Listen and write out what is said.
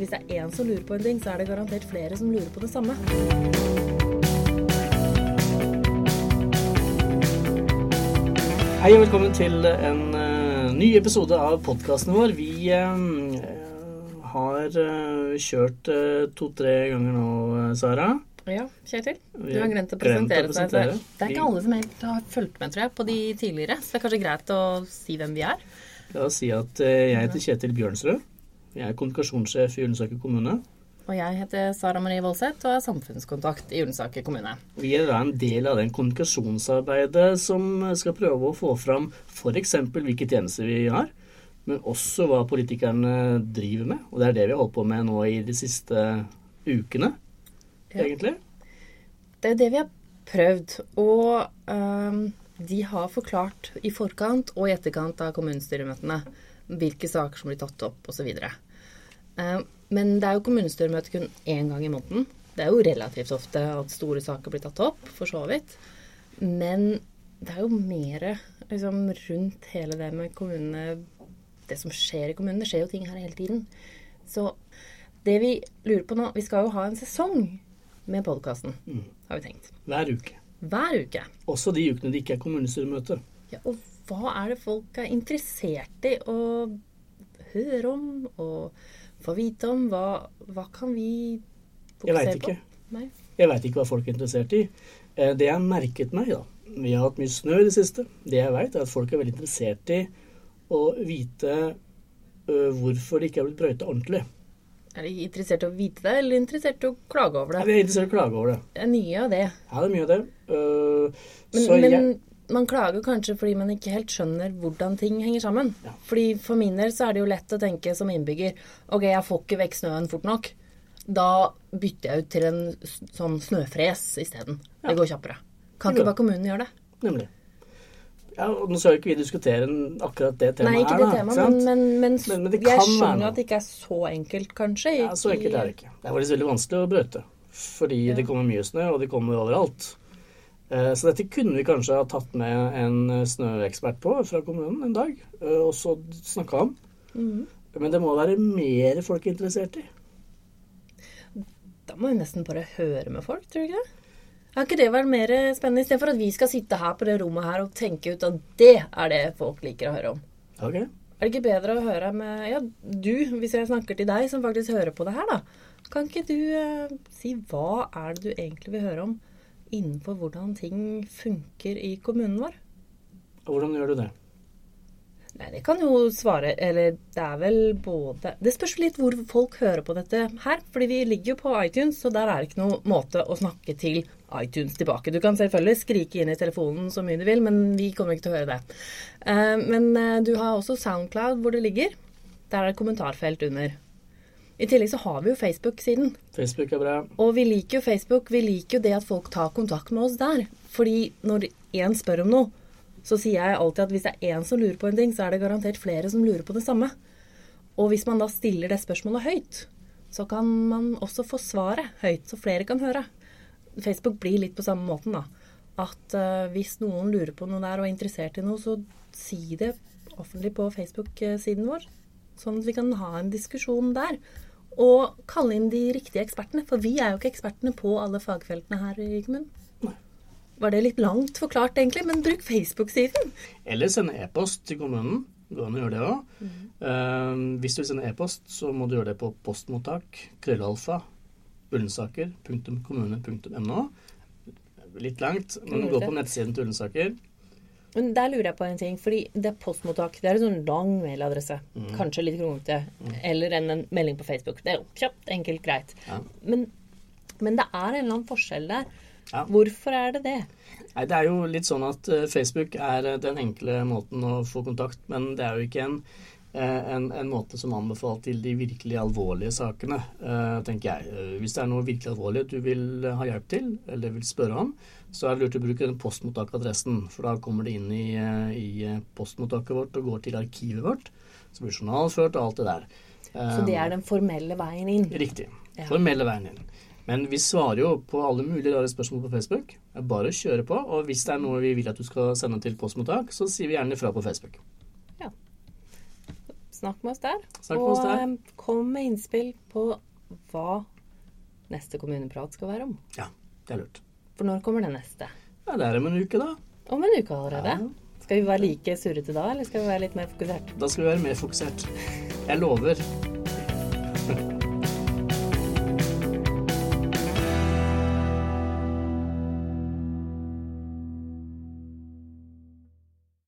Hvis det er én som lurer på en ting, så er det garantert flere som lurer på det samme. Hei og velkommen til en uh, ny episode av podkasten vår. Vi uh, har uh, kjørt to-tre ganger nå, Sara. Ja, Kjetil. Du har glemt å presentere, å presentere deg. Det er ikke alle som helt har fulgt med, tror jeg, på de tidligere. Så det er kanskje greit å si hvem vi er. La oss si at jeg heter Kjetil Bjørnsrud. Jeg er kommunikasjonssjef i Ullensaker kommune. Og jeg heter Sara Marie Voldseth og er samfunnskontakt i Ullensaker kommune. Vi er en del av den kommunikasjonsarbeidet som skal prøve å få fram f.eks. hvilke tjenester vi har, men også hva politikerne driver med. Og det er det vi har holdt på med nå i de siste ukene, Ja. egentlig. Det er det vi har prøvd. Og øh, de har forklart i forkant og i etterkant av kommunestyremøtene hvilke saker som blir tatt opp osv. Uh, men det er jo kommunestyremøte kun én gang i måneden. Det er jo relativt ofte at store saker blir tatt opp, for så vidt. Men det er jo mer liksom, rundt hele det med kommunene Det som skjer i kommunene, Det skjer jo ting her hele tiden. Så det vi lurer på nå Vi skal jo ha en sesong med podkasten, har vi tenkt. Hver uke. Hver uke. Også de ukene det ikke er kommunestyremøte. Ja, og hva er det folk er interessert i å høre om og få vite om? Hva, hva kan vi fokusere Jeg vet ikke. på? Nei. Jeg veit ikke hva folk er interessert i. Eh, Det jeg har merket meg, da Vi har hatt mye snø i det siste. Det jeg veit, er at folk er veldig interessert i å vite hvorfor det ikke er blitt brøyta ordentlig. Er de interessert i å vite det, eller interessert i å klage over Ja, de er interessert i å klage over det. Det er mye av det. Ja, det er mye av det. Uh, Men, men jeg, man klager kanskje fordi man ikke helt skjønner hvordan ting henger sammen. Ja. Fordi For min del så er det jo lett å tenke som innbygger ok, jeg får ikke vekk snøen fort nok. Da bytter jeg ut til en sånn snøfres isteden. Ja. Det går kjappere. Kan ikke bare kommunen gjøre det? Nemlig. Ja, og Nå skal jo ikke vi diskutere akkurat det temaet Nei, ikke det temaet, ikke men, men, men, Men- men jeg skjønner at det ikke er så enkelt, kanskje. Ja, Så enkelt er det ikke. Det er faktisk veldig vanskelig å brøyte. Fordi Ja. det kommer mye snø, og det kommer overalt. Eh, Så dette kunne vi kanskje ha tatt med en eh, snøekspert på fra kommunen en dag, eh, og så snakka om. Mm. Men det må være mer folk er interessert i. Da må vi nesten bare høre med folk, tror du ikke det? Har ikke det vært mer spennende, istedenfor at vi skal sitte her på det rommet her og tenke ut at det er det folk liker å høre om? Ok? Er det ikke bedre å høre med ja, du, hvis jeg snakker til deg som faktisk hører på det her, da? Kan ikke du eh, si hva er det du egentlig vil høre om innenfor hvordan ting funker i kommunen vår? Og hvordan gjør du det? Nei, det kan jo svare Eller det er vel både Det spørs litt hvor folk hører på dette her. Fordi vi ligger jo på iTunes, så der er det ikke noen måte å snakke til iTunes tilbake. Du kan selvfølgelig skrike inn i telefonen så mye du vil, men vi kommer ikke til å høre det. Eh, Men eh, du har også Soundcloud hvor det ligger. Der er det kommentarfelt under. I tillegg så har vi jo Facebook-siden. Facebook er bra. Og vi liker jo Facebook. Vi liker jo det at folk tar kontakt med oss der. Fordi når én spør om noe, så sier jeg alltid at hvis det er én som lurer på en ting, så er det garantert flere som lurer på det samme. Og hvis man da stiller det spørsmålet høyt, så kan man også få svaret høyt, så flere kan høre. Facebook blir litt på samme måten, da. At uh, hvis noen lurer på noe der og er interessert i noe, så si det offentlig på Facebook-siden vår. Sånn at vi kan ha en diskusjon der. Og kalle inn de riktige ekspertene. For vi er jo ikke ekspertene på alle fagfeltene her i kommunen. Nei. Var det litt langt forklart, egentlig? Men bruk Facebook-siden. Eller sende e-post til kommunen. Går an å gjøre det òg. hvis du vil sende e-post, så må du gjøre det på postmottak krøllalfa ullensaker.kommune.no. Litt langt, men gå på nettsiden til Ullensaker. Men der lurer jeg på en ting, fordi det er postmottak. Det er en sånn lang mailadresse. Mm. Kanskje litt kronglete. Eller en, en melding på Facebook. Det er jo kjapt, enkelt, greit. Ja. Men, men det er en eller annen forskjell der. Ja. Hvorfor er det det? Nei, Det er jo litt sånn at eh, Facebook er eh, den enkle måten å få kontakt, men det er jo ikke en, en, en måte som anbefalt til de virkelig alvorlige sakene, eh, tenker jeg. Eh, Hvis det er noe virkelig alvorlig du vil ha hjelp til, eller vil spørre om, så er det lurt å bruke den postmottakadressen, for da kommer det inn i, eh, i eh, postmottaket vårt og går til arkivet vårt, så blir journalført og alt det der. Så det er den formelle veien inn. Riktig. Formelle veien inn. Men vi svarer jo på alle mulige rare spørsmål på Facebook. Bare kjøre på. Og hvis det er noe vi vil at du skal sende til postmottak, så sier vi gjerne ifra på Facebook. Snakk med oss der. Snakk med oss der. Og eh, kom med innspill på hva neste kommuneprat skal være om. Ja, det er lurt. For når kommer den neste? Ja, det er om en uke, da. Om en uke allerede. Ja. Skal vi være like surrete da, eller skal vi være litt mer fokusert? Da skal vi være mer fokusert. Jeg lover.